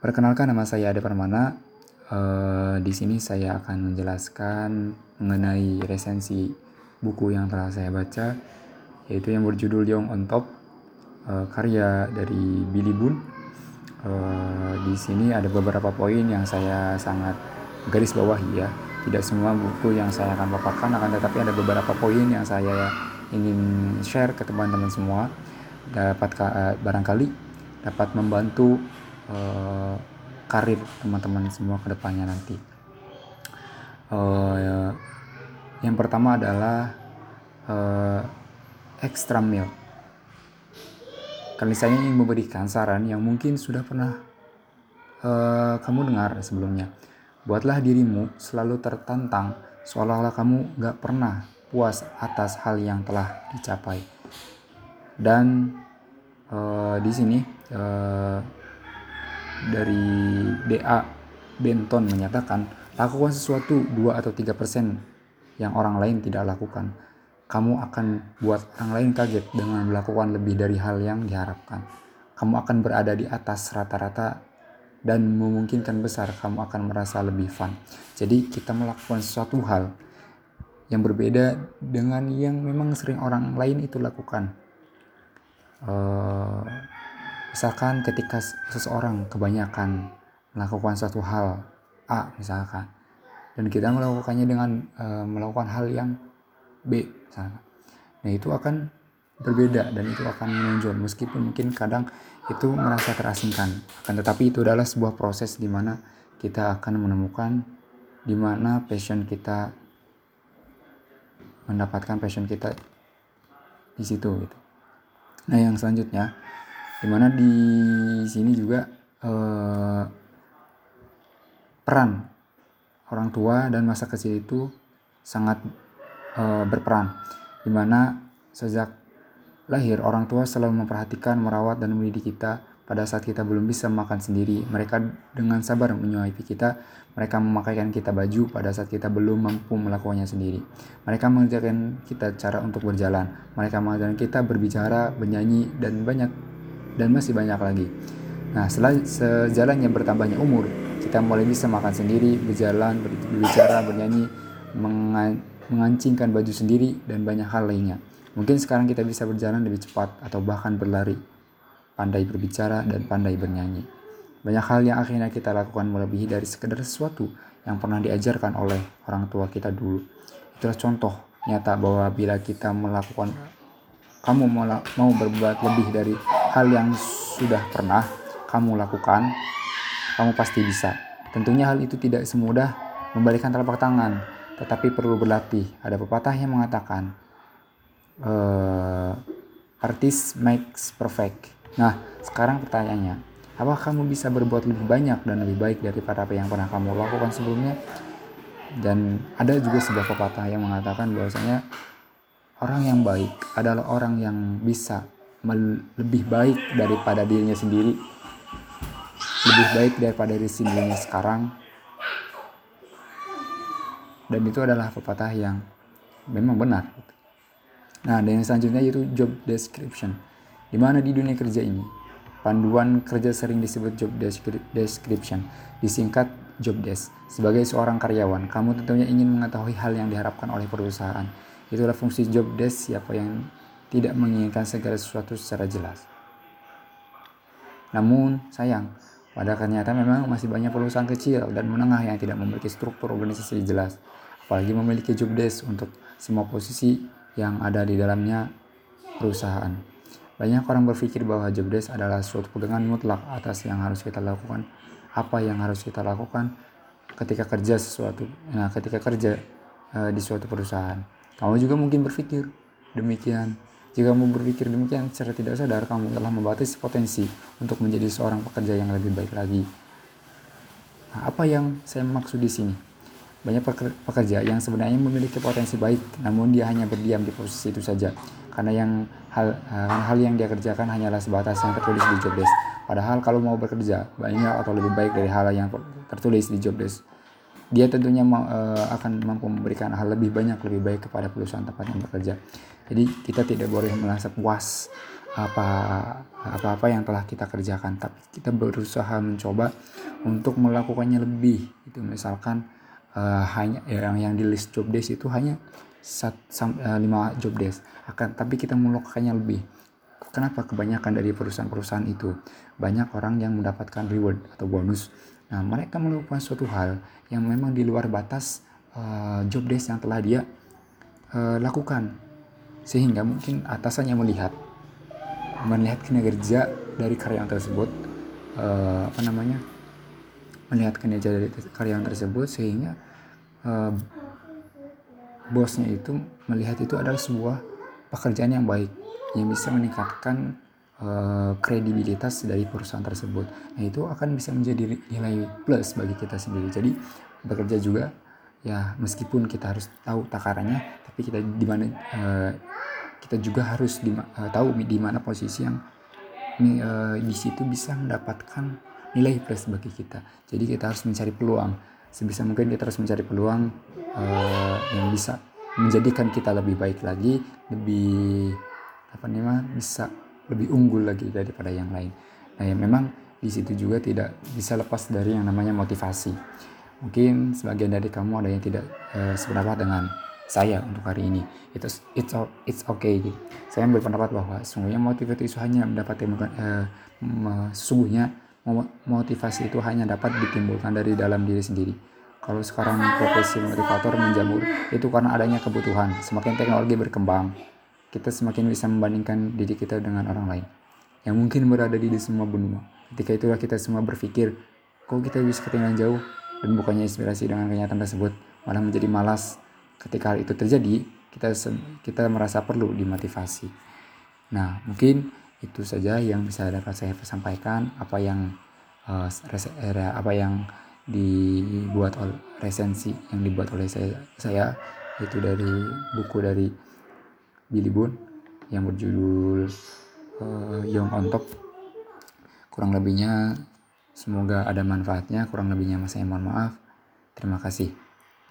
Perkenalkan nama saya Ade Permana. Uh, di sini saya akan menjelaskan mengenai resensi buku yang telah saya baca, yaitu yang berjudul Young on Top, uh, karya dari Billy Boone. Uh, di sini ada beberapa poin yang saya sangat garis bawahi ya. Tidak semua buku yang saya akan paparkan, akan tetapi ada beberapa poin yang saya ingin share ke teman-teman semua dapat barangkali dapat membantu uh, karir teman-teman semua ke depannya nanti. Uh, yang pertama adalah uh, extra meal. Kali saya ingin memberikan saran yang mungkin sudah pernah uh, kamu dengar sebelumnya. Buatlah dirimu selalu tertantang seolah-olah kamu gak pernah puas atas hal yang telah dicapai. Dan uh, di sini uh, dari DA Benton menyatakan, lakukan sesuatu 2 atau 3 persen yang orang lain tidak lakukan. Kamu akan buat orang lain kaget dengan melakukan lebih dari hal yang diharapkan. Kamu akan berada di atas rata-rata dan memungkinkan besar kamu akan merasa lebih fun. Jadi kita melakukan sesuatu hal yang berbeda dengan yang memang sering orang lain itu lakukan. Uh, Misalkan ketika seseorang kebanyakan melakukan suatu hal A misalkan dan kita melakukannya dengan e, melakukan hal yang B misalkan. Nah, itu akan berbeda dan itu akan menonjol meskipun mungkin kadang itu merasa terasingkan. Akan tetapi itu adalah sebuah proses di mana kita akan menemukan di mana passion kita mendapatkan passion kita di situ gitu. Nah, yang selanjutnya di mana di sini juga eh, peran orang tua dan masa kecil itu sangat eh, berperan. Di mana sejak lahir orang tua selalu memperhatikan merawat dan mendidik kita. Pada saat kita belum bisa makan sendiri, mereka dengan sabar menyuapi kita, mereka memakaikan kita baju pada saat kita belum mampu melakukannya sendiri. Mereka mengajarkan kita cara untuk berjalan, mereka mengajarkan kita berbicara, bernyanyi, dan banyak dan masih banyak lagi. Nah, sejalannya bertambahnya umur, kita mulai bisa makan sendiri, berjalan, berbicara, bernyanyi, mengancingkan baju sendiri, dan banyak hal lainnya. Mungkin sekarang kita bisa berjalan lebih cepat atau bahkan berlari, pandai berbicara, dan pandai bernyanyi. Banyak hal yang akhirnya kita lakukan melebihi dari sekedar sesuatu yang pernah diajarkan oleh orang tua kita dulu. Itulah contoh nyata bahwa bila kita melakukan kamu mau berbuat lebih dari hal yang sudah pernah kamu lakukan, kamu pasti bisa. Tentunya hal itu tidak semudah membalikan telapak tangan, tetapi perlu berlatih. Ada pepatah yang mengatakan, uh, artist makes perfect. Nah, sekarang pertanyaannya, apakah kamu bisa berbuat lebih banyak dan lebih baik daripada apa yang pernah kamu lakukan sebelumnya? Dan ada juga sebuah pepatah yang mengatakan bahwasanya orang yang baik adalah orang yang bisa lebih baik daripada dirinya sendiri. Lebih baik daripada diri sendirinya sekarang. Dan itu adalah pepatah yang memang benar. Nah dan yang selanjutnya yaitu job description. Di mana di dunia kerja ini panduan kerja sering disebut job description. Disingkat job desk. Sebagai seorang karyawan kamu tentunya ingin mengetahui hal yang diharapkan oleh perusahaan. Itulah fungsi job desk siapa yang tidak menginginkan segala sesuatu secara jelas. Namun, sayang, pada ternyata memang masih banyak perusahaan kecil dan menengah yang tidak memiliki struktur organisasi jelas, apalagi memiliki job desk untuk semua posisi yang ada di dalamnya perusahaan. Banyak orang berpikir bahwa job desk adalah suatu pegangan mutlak atas yang harus kita lakukan, apa yang harus kita lakukan ketika kerja sesuatu, nah ketika kerja uh, di suatu perusahaan. Kamu juga mungkin berpikir demikian jika kamu berpikir demikian secara tidak sadar, kamu telah membatasi potensi untuk menjadi seorang pekerja yang lebih baik lagi. Nah, apa yang saya maksud di sini? Banyak pekerja yang sebenarnya memiliki potensi baik, namun dia hanya berdiam di posisi itu saja. Karena yang hal, hal yang dia kerjakan hanyalah sebatas yang tertulis di job desk. Padahal kalau mau bekerja banyak atau lebih baik dari hal yang tertulis di job desk, dia tentunya uh, akan mampu memberikan hal lebih banyak lebih baik kepada perusahaan tempat yang bekerja. Jadi kita tidak boleh merasa puas apa apa-apa yang telah kita kerjakan tapi kita berusaha mencoba untuk melakukannya lebih. Itu misalkan uh, hanya yang yang di list job days itu hanya sat, sam, uh, lima job days akan tapi kita melakukannya lebih. Kenapa? Kebanyakan dari perusahaan-perusahaan itu banyak orang yang mendapatkan reward atau bonus nah mereka melakukan suatu hal yang memang di luar batas uh, job days yang telah dia uh, lakukan. Sehingga mungkin atasannya melihat melihat kinerja dari karyawan tersebut uh, apa namanya melihat kinerja dari karyawan tersebut sehingga uh, bosnya itu melihat itu adalah sebuah pekerjaan yang baik yang bisa meningkatkan kredibilitas dari perusahaan tersebut. Nah itu akan bisa menjadi nilai plus bagi kita sendiri. Jadi bekerja juga ya meskipun kita harus tahu takarannya, tapi kita di mana uh, kita juga harus di, uh, tahu di mana posisi yang uh, di situ bisa mendapatkan nilai plus bagi kita. Jadi kita harus mencari peluang. Sebisa mungkin kita harus mencari peluang uh, yang bisa menjadikan kita lebih baik lagi, lebih apa namanya bisa lebih unggul lagi daripada yang lain. Nah, ya memang di situ juga tidak bisa lepas dari yang namanya motivasi. Mungkin sebagian dari kamu ada yang tidak uh, sependapat dengan saya untuk hari ini. Itu it's it's okay. Saya berpendapat bahwa sungguhnya motivasi itu hanya mendapat uh, sesungguhnya motivasi itu hanya dapat ditimbulkan dari dalam diri sendiri kalau sekarang profesi motivator menjamur itu karena adanya kebutuhan. Semakin teknologi berkembang, kita semakin bisa membandingkan diri kita dengan orang lain yang mungkin berada di semua benua. Ketika itulah kita semua berpikir, kok kita bisa ketinggalan jauh dan bukannya inspirasi dengan kenyataan tersebut malah menjadi malas. Ketika hal itu terjadi, kita kita merasa perlu dimotivasi. Nah, mungkin itu saja yang bisa dapat saya sampaikan apa yang uh, apa yang dibuat oleh resensi yang dibuat oleh saya, saya itu dari buku dari Billy Boone yang berjudul uh, Young on Top. Kurang lebihnya semoga ada manfaatnya. Kurang lebihnya saya mohon maaf. Terima kasih